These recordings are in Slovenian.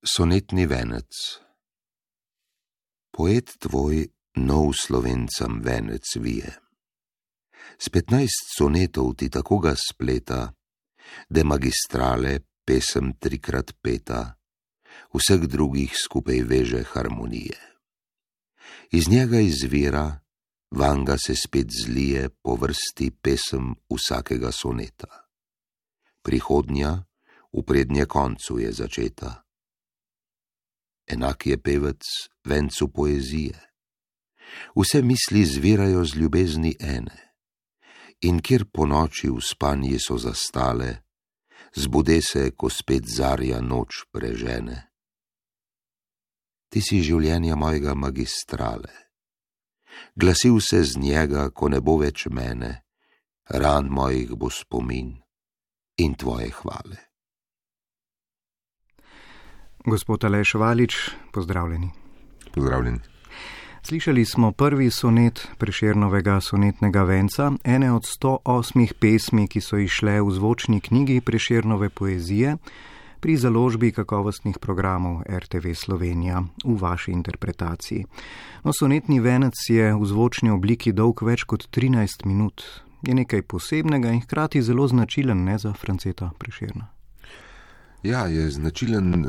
Sonetni venec Poet tvoj nov slovencem venec vije. S petnajst sonetov ti tako ga spleta, da magistrale pesem trikrat peta, vseh drugih skupaj veže harmonije. Iz njega izvira, vanga se spet zlije po vrsti pesem vsakega soneta. Prihodnja, v prednje koncu je začeta enak je pevec vencu poezije. Vse misli zvirajo z ljubezni ene, in kjer po noči v spanji so zastale, zbude se, ko spet zarja noč prežene. Ti si življenja mojega magistrale, glasil se z njega, ko ne bo več mene, ran mojih bo spomin in tvoje hvale. Gospod Aleš Valič, pozdravljeni. Pozdravljeni. Slišali smo prvi sonet Prešernovega sonetnega venca, ene od 108 pesmi, ki so išle v zvočni knjigi Prešernove poezije pri založbi kakovostnih programov RTV Slovenija v vaši interpretaciji. No, sonetni venec je v zvočni obliki dolg več kot 13 minut. Je nekaj posebnega in hkrati zelo značilen ne za Franceta Prešerna. Ja, je značilen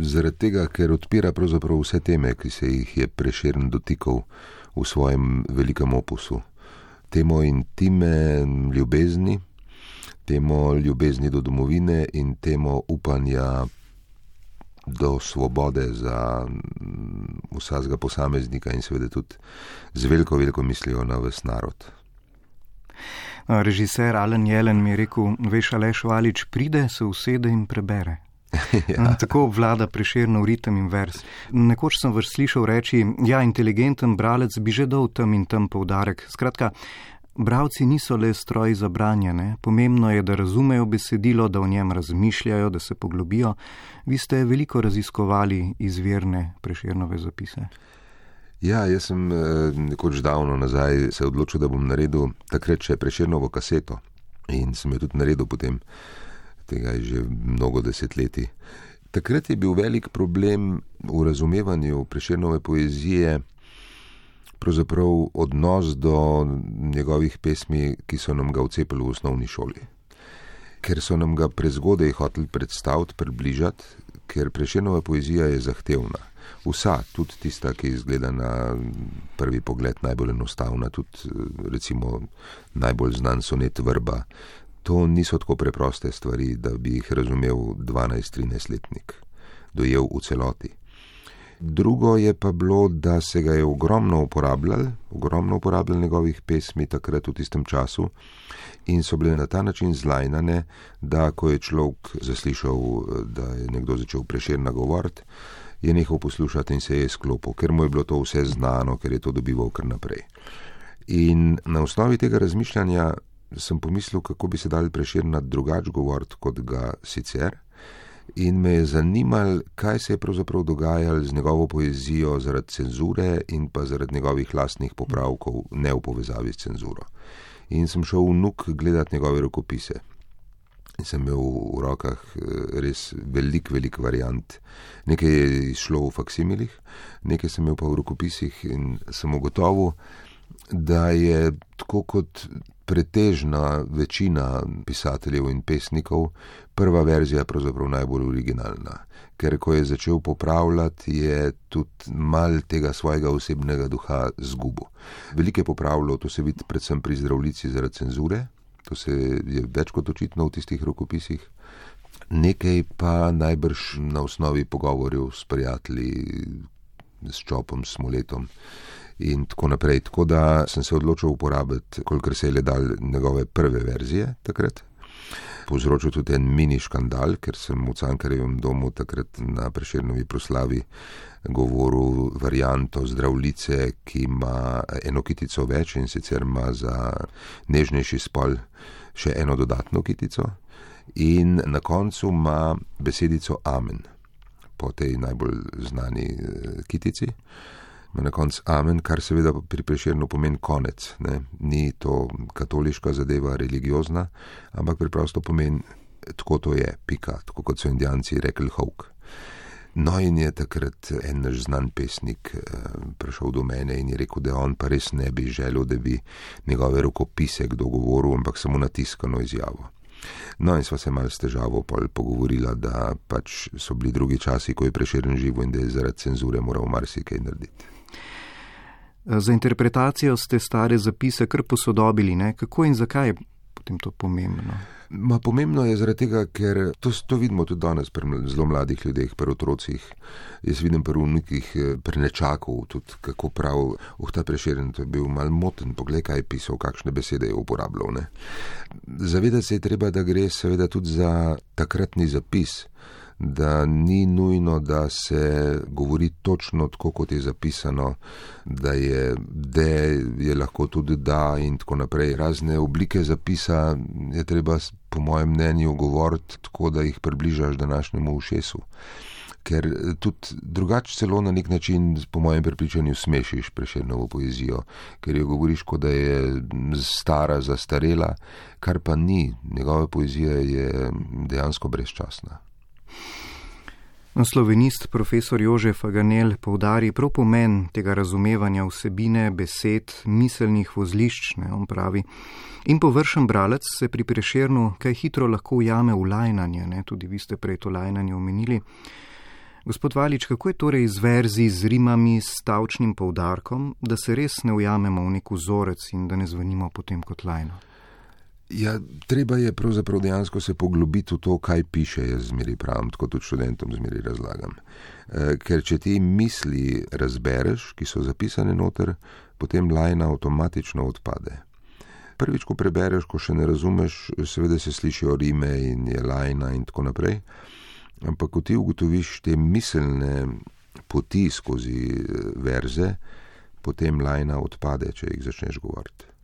zaradi tega, ker odpira pravzaprav vse teme, ki se jih je preširn dotikal v svojem velikem opusu. Temo intime ljubezni, temo ljubezni do domovine in temo upanja do svobode za mm, vsakega posameznika in seveda tudi z veliko, veliko mislijo na ves narod. Režiser Alen Jelen mi je rekel, veš, Aleš Valič pride, se usede in prebere. ja. Tako vlada preširno ritem in vers. Nekoč sem vas slišal reči, ja, inteligenten bralec bi že dal tam in tam poudarek. Skratka, bravci niso le stroji za branje, ne? pomembno je, da razumejo besedilo, da o njem razmišljajo, da se poglobijo. Vi ste veliko raziskovali izvirne preširnove zapise. Ja, jaz sem eh, nekoč davno nazaj se odločil, da bom naredil takrat še preširnovo kaseto in sem jo tudi naredil potem, tega je že mnogo desetletij. Takrat je bil velik problem v razumevanju preširnove poezije, pravzaprav odnos do njegovih pesmi, ki so nam ga vcepili v osnovni šoli. Ker so nam ga prezgodaj hoteli predstaviti, približati, ker preširnova poezija je zahtevna vsa, tudi tista, ki izgleda na prvi pogled najbolj enostavna, tudi recimo najbolj znan sonet vrba. To niso tako preproste stvari, da bi jih razumel 12-13 letnik, dojel v celoti. Drugo je pa bilo, da se ga je ogromno uporabljal, ogromno uporabljal njegovih pesmi takrat v tistem času in so bile na ta način zlajnane, da ko je človek zaslišal, da je nekdo začel preširno govoriti, je nehal poslušati in se je sklopil, ker mu je bilo to vse znano, ker je to dobival kar naprej. In na osnovi tega razmišljanja sem pomislil, kako bi se dal preširnati drugače govoriti, kot ga sicer. In me je zanimalo, kaj se je pravzaprav dogajalo z njegovo poezijo zaradi cenzure in pa zaradi njegovih lastnih popravkov, ne v povezavi s cenzuro. In sem šel v nuk gledati njegove rokopise in sem imel v rokah eh, res velik, velik variant. Nekaj je išlo v faksimilih, nekaj sem imel pa v rokopisih in sem ugotovil, da je tako kot pretežna večina pisateljev in pesnikov, prva verzija pravzaprav najbolj originalna. Ker ko je začel popravljati, je tudi mal tega svojega osebnega duha zgubil. Veliko je popravljal, to se vidi predvsem pri zdravnici zaradi cenzure, to se je več kot očitno v tistih rokopisih. Nekaj pa najbrž na osnovi pogovorjev s prijatelji, s čopom, s moletom in tako naprej. Tako da sem se odločil uporabiti, kolikor se je le dal njegove prve verzije takrat. Povzročil tudi en mini škandal, ker sem v Cankarjevem domu takrat na preširnovi proslavi govoril varianto zdravljice, ki ima eno kitico več in sicer ima za nežnejši spol še eno dodatno kitico, in na koncu ima besedico amen, po tej najbolj znani eh, kitici. Ma na koncu amen, kar seveda pri preširnu pomeni konec. Ne? Ni to katoliška zadeva, religiozna, ampak preprosto pomeni, tako to je, pika, tako kot so indijanci rekli, hok. No, in je takrat en naš znan pesnik eh, prišel do mene in je rekel, da on pa res ne bi želel, da bi njegove rokopise kdo govoril, ampak samo natiskano izjavo. No, in sva se mal s težavo pogovorila, da pač so bili drugi časi, ko je preširen živo in da je zaradi cenzure moral marsikaj narediti. Za interpretacijo ste stare zapise kar posodobili, ne? kako in zakaj potem to pomembno? Ma pomembno je zaradi tega, ker to, to vidimo tudi danes pri zelo mladih ljudeh, pri otrocih. Jaz vidim pri unikih, eh, pri nečakov, tudi kako prav, uh, ta preširjen, to je bil mal moten, pogled, kaj je pisal, kakšne besede je uporabljal. Ne. Zavedati se je treba, da gre seveda tudi za takratni zapis da ni nujno, da se govori točno tako, kot je zapisano, da je de, je lahko tudi da in tako naprej. Razne oblike zapisa je treba, po mojem mnenju, govoriti tako, da jih približaš današnjemu ušesu. Ker tudi drugače celo na nek način, po mojem prepričanju, smešiš preširno poezijo, ker jo govoriš, kot da je stara, zastarela, kar pa ni. Njegova poezija je dejansko brezčasna. Slovenist profesor Jožef Aganel povdari prav pomen tega razumevanja vsebine, besed, miselnih vozlišč, ne on pravi. In površen bralec se pri preširnu kaj hitro lahko ujame v lajnanje, ne tudi vi ste prej to lajnanje omenili. Gospod Valič, kako je torej z verzi, z rimami, s stavčnim povdarkom, da se res ne ujamemo v nek vzorec in da ne zvenimo potem kot lajno? Ja, treba je pravzaprav dejansko se poglobiti v to, kaj piše, jaz zmeri pravim, kot tudi študentom zmeri razlagam. E, ker če ti misli razbereš, ki so zapisane noter, potem lajna avtomatično odpade. Prvič, ko prebereš, ko še ne razumeš, seveda se slišijo rime in je lajna in tako naprej, ampak ko ti ugotoviš te miselne poti skozi e, verze, potem lajna odpade, če jih začneš govoriti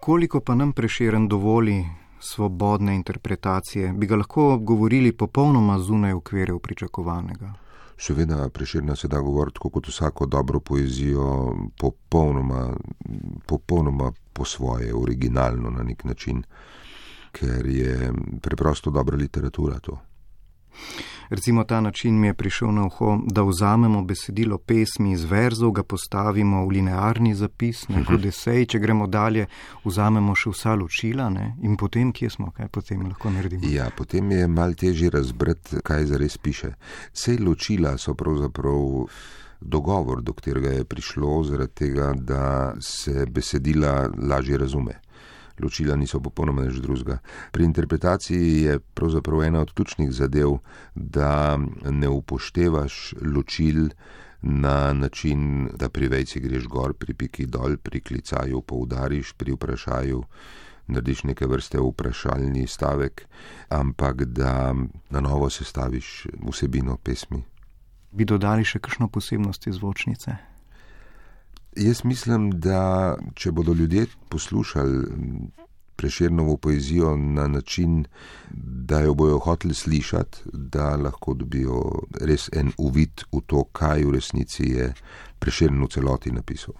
koliko pa nam preširen dovoli svobodne interpretacije, bi ga lahko govorili popolnoma zunaj okvirjev pričakovanega. Seveda, preširna se da govoriti kot vsako dobro poezijo, popolnoma, popolnoma po svoje, originalno na nek način, ker je preprosto dobra literatura to. Recimo ta način mi je prišel na uho, da vzamemo besedilo pesmi iz verzov, ga postavimo v linearni zapis, neko uh -huh. desej, če gremo dalje, vzamemo še vsa ločila ne? in potem, kje smo, kaj potem lahko naredimo. Ja, potem je mal težje razbrati, kaj zares piše. Sej ločila so pravzaprav. Dogovor, do katerega je prišlo, zaradi tega, da se besedila lažje razume ločila niso popolnoma nič drugega. Pri interpretaciji je pravzaprav ena od ključnih zadev, da ne upoštevaš ločil na način, da pri vejci greš gor, pri piki dol, pri klicaju poudariš, pri vprašaju narediš neke vrste vprašalni stavek, ampak da na novo sestaviš vsebino pesmi. Bi dodali še kakšno posebnost zvočnice? Jaz mislim, da če bodo ljudje poslušali preširnovo poezijo na način, da jo bojo hoteli slišati, da lahko dobijo res en uvid v to, kaj v resnici je preširno celoti napisal.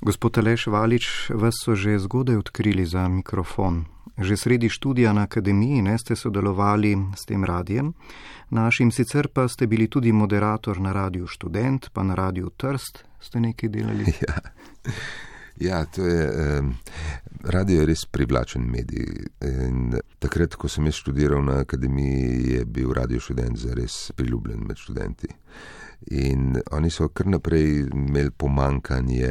Gospod Aleš Valič, vas so že zgodaj odkrili za mikrofon. Že sredi študija na akademiji ne ste sodelovali s tem radijem, našim sicer pa ste bili tudi moderator na radiju Študent, pa na radiju Trst ste nekaj delali. Ja, ja to je. Um, radio je res privlačen medij. In takrat, ko sem jaz študiral na akademiji, je bil radio Študent zares priljubljen med študenti. In oni so kar naprej imeli pomankanje,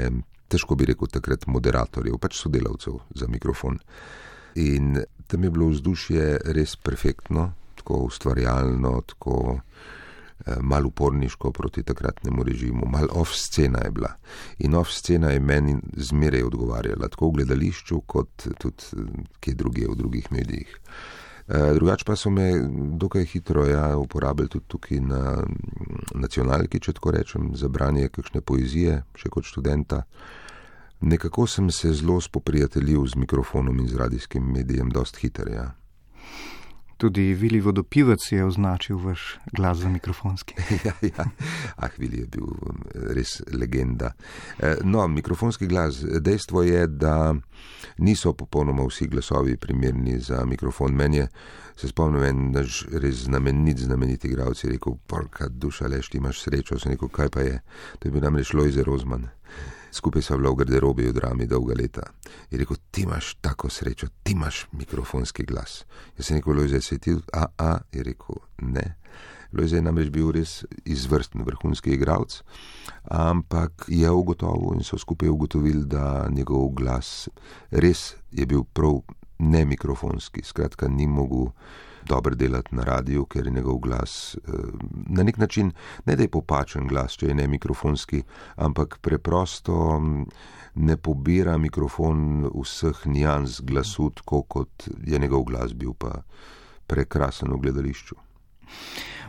težko bi rekel takrat, moderatorjev, pač sodelavcev za mikrofon. In tam je bilo vzdušje res perfektno, tako ustvarjalno, tako malo uporniško proti takratnemu režimu, malo off-scena je bila. In off-scena je meni zmeraj odgovarjala, tako v gledališču, kot tudi eh, kje druge v drugih medijih. Eh, drugač pa so me dokaj hitro ja, uporabili tudi tukaj na nacionalki, če tako rečem, za branje kakšne poezije, še kot študenta. Nekako sem se zelo spoprijateljil z mikrofonom in z radijskim medijem, dost hiter. Ja. Tudi Vili Vodopivec je označil vaš glas za mikrofonski. ja, ja. Ah, Vili je bil um, res legenda. Eh, no, mikrofonski glas. Dejstvo je, da niso popolnoma vsi glasovi primerni za mikrofon. Meni je, se spomnim, en naš res znamenit, znamenit igralec je rekel, porka duša, leš ti imaš srečo, sem rekel, kaj pa je. To je bil namreč Lojze Rozman skupaj sva bila v garderobi v drami dolga leta. Je rekel, ti imaš tako srečo, ti imaš mikrofonski glas. Jaz sem rekel, Lojze, se ti, a, a, je rekel, ne. Lojze je namreč bil res izvrsten vrhunski igralec, ampak je ugotovil in so skupaj ugotovili, da njegov glas res je bil prav ne mikrofonski, skratka ni mogel dobro delati na radiju, ker je njegov glas eh, na nek način ne da je popačen glas, če je ne mikrofonski, ampak preprosto mm, ne pobira mikrofon vseh nijans glasu, tako kot je njegov glas bil pa prekrasen v gledališču.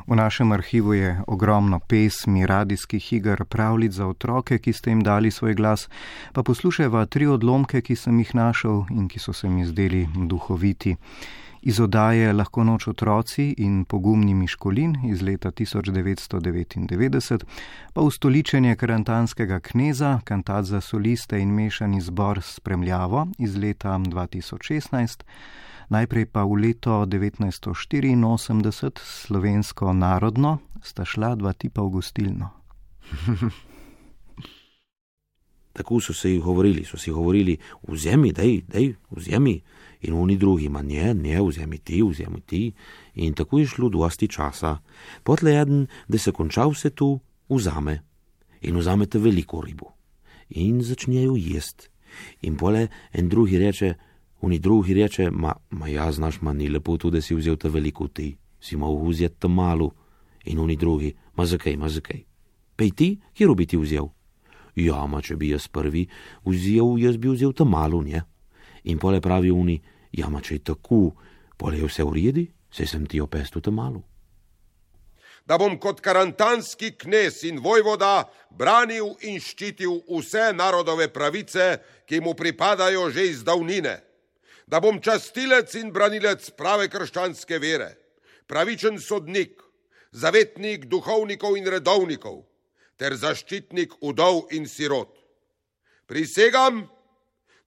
V našem arhivu je ogromno pesmi, radijskih iger, pravljic za otroke, ki ste jim dali svoj glas, pa poslušajva tri odlomke, ki sem jih našel in ki so se mi zdeli duhoviti iz odaje Lahko noč otroci in pogumni Miškolin iz leta 1999, pa ustoličenje karantanskega kneza, kantat za soliste in mešani zbor s spremljavo iz leta 2016, najprej pa v leto 1984 slovensko narodno sta šla dva tipa v gostilno. Tako so se jih govorili, so si govorili, vzemi, dej, dej, vzemi in oni drugi, ma ne, ne, vzemi ti, vzemi ti. In tako je šlo dosti časa, potle eden, da se konča vse tu, vzame in vzamete veliko ribo in začnejo jesti. In pole en drugi reče, oni drugi reče, ma, ma ja, znaš, ma ni lepo tu, da si vzel te veliko ti, si mal vzeti te malo. In oni drugi, ma zakaj, ma zakaj. Pej ti, kjer bi ti vzel? Ja, ma če bi jaz prvi vzel, jaz bi vzel te malo, ne? In pole pravi oni, ja, ma če je tako, pole je vse v redu, se sem ti opestu te malo. Da bom kot karantanski knes in vojvoda branil in ščitil vse narodove pravice, ki mu pripadajo že iz davnine. Da bom častilec in branilec prave krščanske vere, pravičen sodnik, zavetnik duhovnikov in redovnikov ter zaščitnik udov in sirot. Prisegam,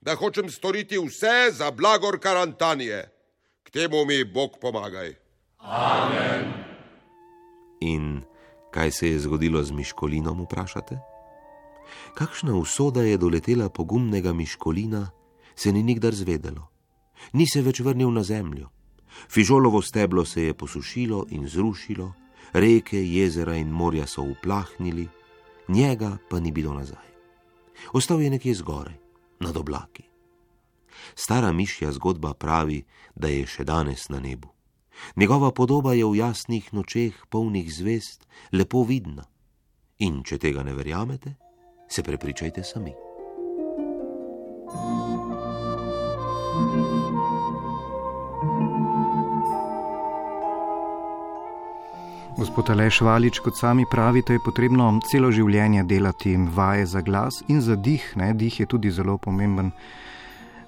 da hočem storiti vse za blagor karantanije. K temu mi Bog pomagaj. Amen. In kaj se je zgodilo z Miškolinom, vprašate? Kakšna usoda je doletela pogumnega Miškolina, se ni nikdar zvedelo. Ni se več vrnil na zemljo. Fižolovo steblo se je posušilo in zrušilo, reke, jezera in morja so uplahnili, njega pa ni bilo nazaj. Ostal je nekje zgoraj nad oblaki. Stara mišja zgodba pravi, da je še danes na nebu. Njegova podoba je v jasnih nočeh, polnih zvest, lepo vidna. In če tega ne verjamete, se prepričajte sami. Gospod Aleš Valič, kot sami pravite, je potrebno celo življenje delati vaje za glas in za dih. Ne? Dih je tudi zelo pomemben.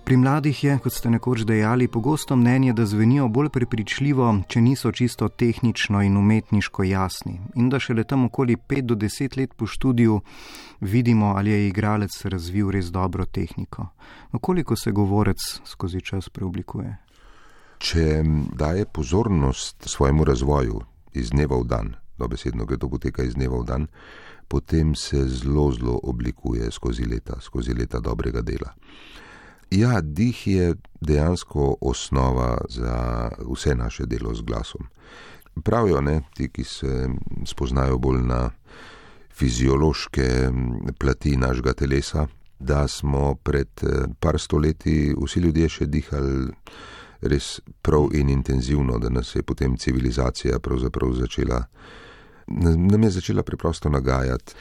Pri mladih je, kot ste nekoč dejali, pogosto mnenje, da zvenijo bolj prepričljivo, če niso čisto tehnično in umetniško jasni. In da šele tam okoli 5 do 10 let po študiju vidimo, ali je igralec razvil res dobro tehniko. No, koliko se govorec skozi čas preoblikuje? Če daje pozornost svojemu razvoju, iz dneva v dan, dobesedno gre to poteka iz dneva v dan, potem se zelo, zelo oblikuje skozi leta, skozi leta dobrega dela. Ja, dih je dejansko osnova za vse naše delo z glasom. Pravijo ne, ti, ki se spoznajo bolj na fiziološke plati našega telesa, da smo pred eh, par stoletji vsi ljudje še dihali res prav in intenzivno, da nas je potem civilizacija pravzaprav začela. Nam je začela preprosto nagajati.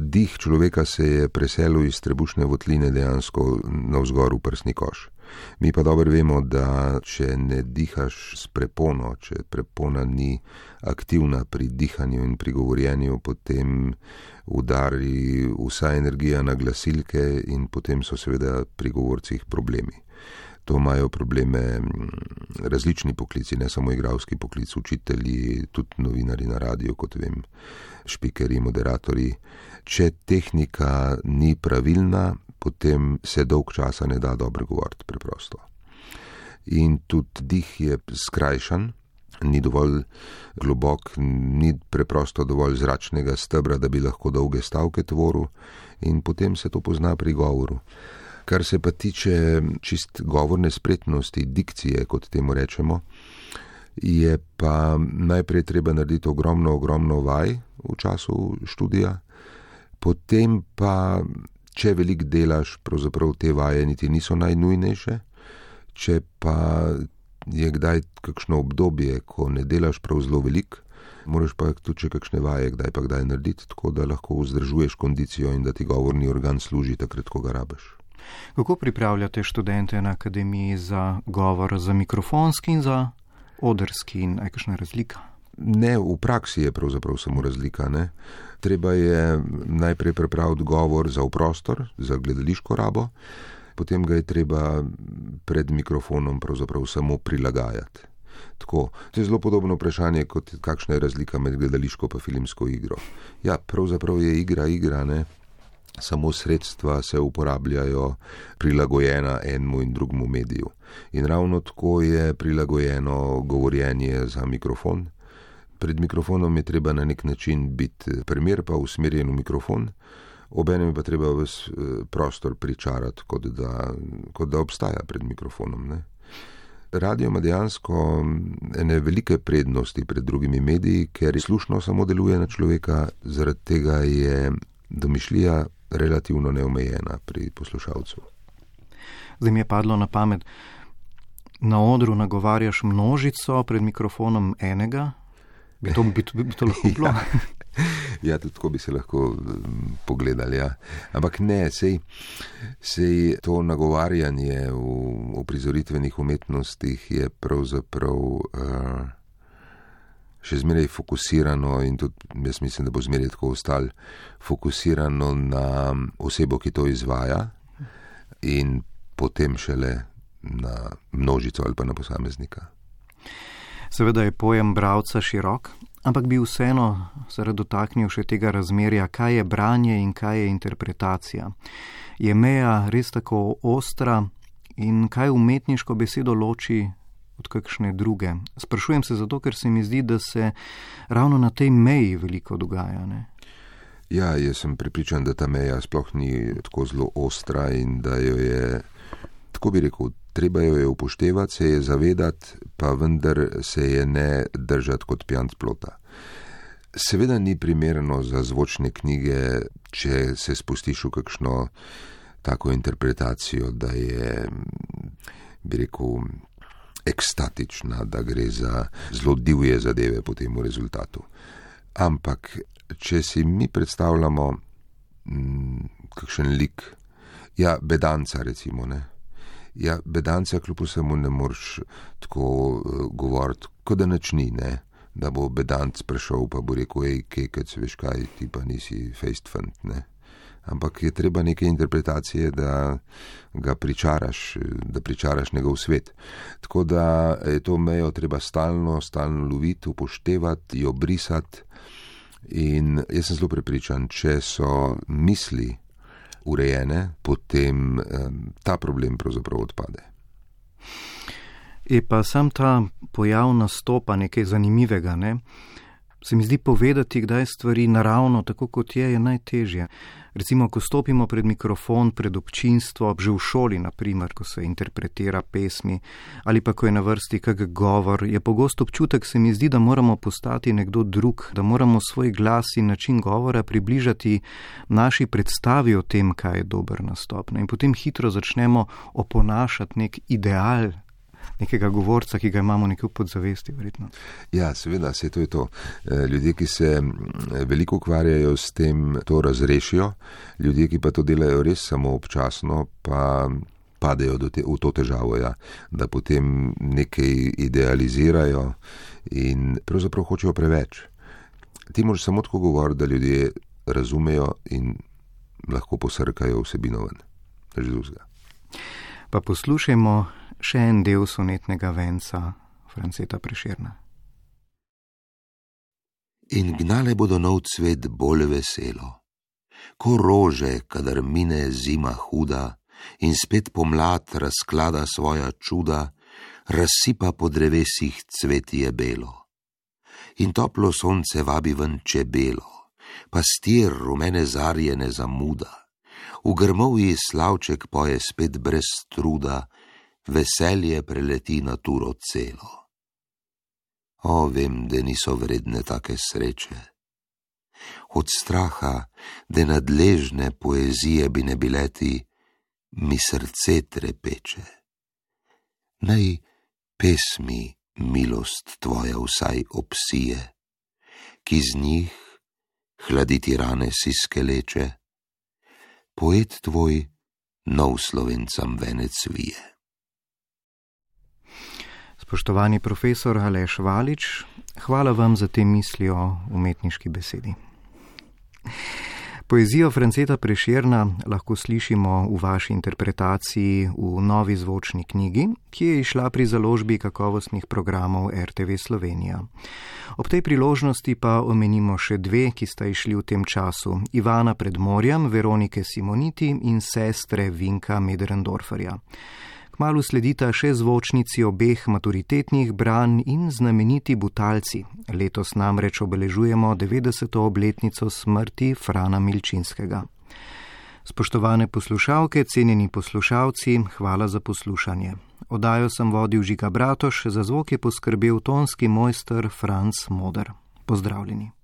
Dih človeka se je preselil iz trebušne votline dejansko navzgor v prsni koš. Mi pa dobro vemo, da če ne dihaš s prepono, če prepona ni aktivna pri dihanju in pri govorjenju, potem udari vsa energija na glasilke in potem so seveda pri govorcih problemi. To imajo probleme različni poklici, ne samo igralski poklic, učitelji, tudi novinari na radiju, kot vem, špikeri, moderatori. Če tehnika ni pravilna, potem se dolg časa ne da dobro govoriti preprosto. In tudi dih je skrajšan, ni dovolj globok, ni preprosto dovolj zračnega stebra, da bi lahko dolge stavke tvoril, in potem se to pozna pri govoru. Kar se pa tiče čist govorne spretnosti, dikcije, kot temu rečemo, je pa najprej treba narediti ogromno, ogromno vaj v času študija, potem pa, če velik delaš, pravzaprav te vaje niti niso najnujnejše, če pa je kdaj kakšno obdobje, ko ne delaš prav zelo velik, moraš pa tudi če kakšne vaje, kdaj pa kdaj narediti, tako da lahko vzdržuješ kondicijo in da ti govorni organ služi takrat, ko ga rabiš. Kako pripravljate študente na akademiji za govor, za mikrofonski in za odrski in je kakšna razlika? Ne, v praksi je pravzaprav samo razlika. Ne? Treba je najprej pripraviti govor za v prostor, za gledališko rabo, potem ga je treba pred mikrofonom pravzaprav samo prilagajati. Tako, to je zelo podobno vprašanje, kot kakšna je razlika med gledališko in filmsko igro. Ja, pravzaprav je igra igra, ne? Samo sredstva se uporabljajo prilagojena enemu in drugemu mediju. In ravno tako je prilagojeno govorjenje za mikrofon. Pred mikrofonom je treba na nek način biti primer, pa usmerjen v mikrofon, obenem pa treba vse prostor pričarati, kot da, kot da obstaja pred mikrofonom. Ne? Radio ima dejansko ene velike prednosti pred drugimi mediji, ker slušno samo deluje na človeka, zaradi tega je domišljija relativno neomejena pri poslušalcu. Zdaj mi je padlo na pamet, na odru nagovarjaš množico, pred mikrofonom enega. Bi to, bi, bi to lahko bilo? ja, tudi tako bi se lahko pogledali. Ja. Ampak ne, sej, sej to nagovarjanje v, v prizoritvenih umetnostih je pravzaprav. Uh, še zmeraj fokusirano in tudi jaz mislim, da bo zmeraj tako ostal fokusirano na osebo, ki to izvaja in potem šele na množico ali pa na posameznika. Seveda je pojem bravca širok, ampak bi vseeno se rad dotaknil še tega razmerja, kaj je branje in kaj je interpretacija. Je meja res tako ostra in kaj umetniško besedo loči od kakšne druge. Sprašujem se zato, ker se mi zdi, da se ravno na tej meji veliko dogaja. Ne? Ja, jaz sem pripričan, da ta meja sploh ni tako zelo ostra in da jo je, tako bi rekel, treba jo je upoštevati, se je zavedati, pa vendar se je ne držati kot pijan plota. Seveda ni primerno za zvočne knjige, če se spustiš v kakšno tako interpretacijo, da je, bi rekel, ekstatična, da gre za zelo divje zadeve potem v rezultatu. Ampak, če si mi predstavljamo mm, kakšen lik, ja, bedanca recimo, ne. Ja, bedanca kljub vsemu ne moreš tako uh, govoriti, kot da načni, ne. Da bo bedanc prišel pa bo rekel, hej, kekec, veš kaj, ti pa nisi fund, ne ampak je treba neke interpretacije, da ga pričaraš, da pričaraš njegov svet. Tako da je to mejo treba stalno, stalno loviti, upoštevati, jo brisati. In jaz sem zelo prepričan, če so misli urejene, potem ta problem pravzaprav odpade. Je pa sam ta pojav nastopa nekaj zanimivega, ne? Se mi zdi povedati, kdaj stvari naravno, tako kot je, je najtežje. Recimo, ko stopimo pred mikrofon, pred občinstvo, že v šoli, naprimer, ko se interpretira pesmi ali pa ko je na vrsti kak govor, je pogosto občutek, se mi zdi, da moramo postati nekdo drug, da moramo svoj glas in način govora približati naši predstavi o tem, kaj je dober nastop. In potem hitro začnemo oponašati nek ideal nekega govorca, ki ga imamo nekje v podzavesti. Verjetno. Ja, seveda, se to je to. E, ljudje, ki se veliko ukvarjajo s tem, to razrešijo, ljudje, ki pa to delajo res samo občasno, pa padejo te, v to težavo, ja, da potem nekaj idealizirajo in pravzaprav hočejo preveč. Ti moraš samo tako govoriti, da ljudje razumejo in lahko posrkajo vsebino ven. Židuzga. Pa poslušajmo še en del sonetnega venca Franceta Preširna. In gnale bodo nov cvet bolj veselo, ko rože, kadar mine zima huda in spet pomlad razklada svoja čuda, razsipa po drevesih cvetje belo. In toplo sonce vabi ven čebelo, pastir rumene zarje ne zamuda, v grmovji slavček poje spet brez truda, veselje preleti naturo celo. O, vem, da niso vredne take sreče. Od straha, da nadležne poezije bi ne bile ti, mi srce trepeče. Naj pesmi milost tvoja vsaj obsije, ki z njih hladiti rane si skeleče, poet tvoj nov slovencam venec vije. Spoštovani profesor Aleš Valič, hvala vam za te misli o umetniški besedi. Poezijo Franceta Preširna lahko slišimo v vaši interpretaciji v novi zvočni knjigi, ki je išla pri založbi kakovostnih programov RTV Slovenija. Ob tej priložnosti pa omenimo še dve, ki sta išli v tem času: Ivana Predmorjem, Veronike Simoniti in sestre Vinka Medrendorferja. Kmalu sledita še zvočnici obeh maturitetnih branj in znameniti butalci. Letos namreč obeležujemo 90. obletnico smrti Frana Milčinskega. Spoštovane poslušalke, cenjeni poslušalci, hvala za poslušanje. Odajo sem vodil Žiga Bratoš, za zvok je poskrbel tonski mojster Franz Moder. Pozdravljeni.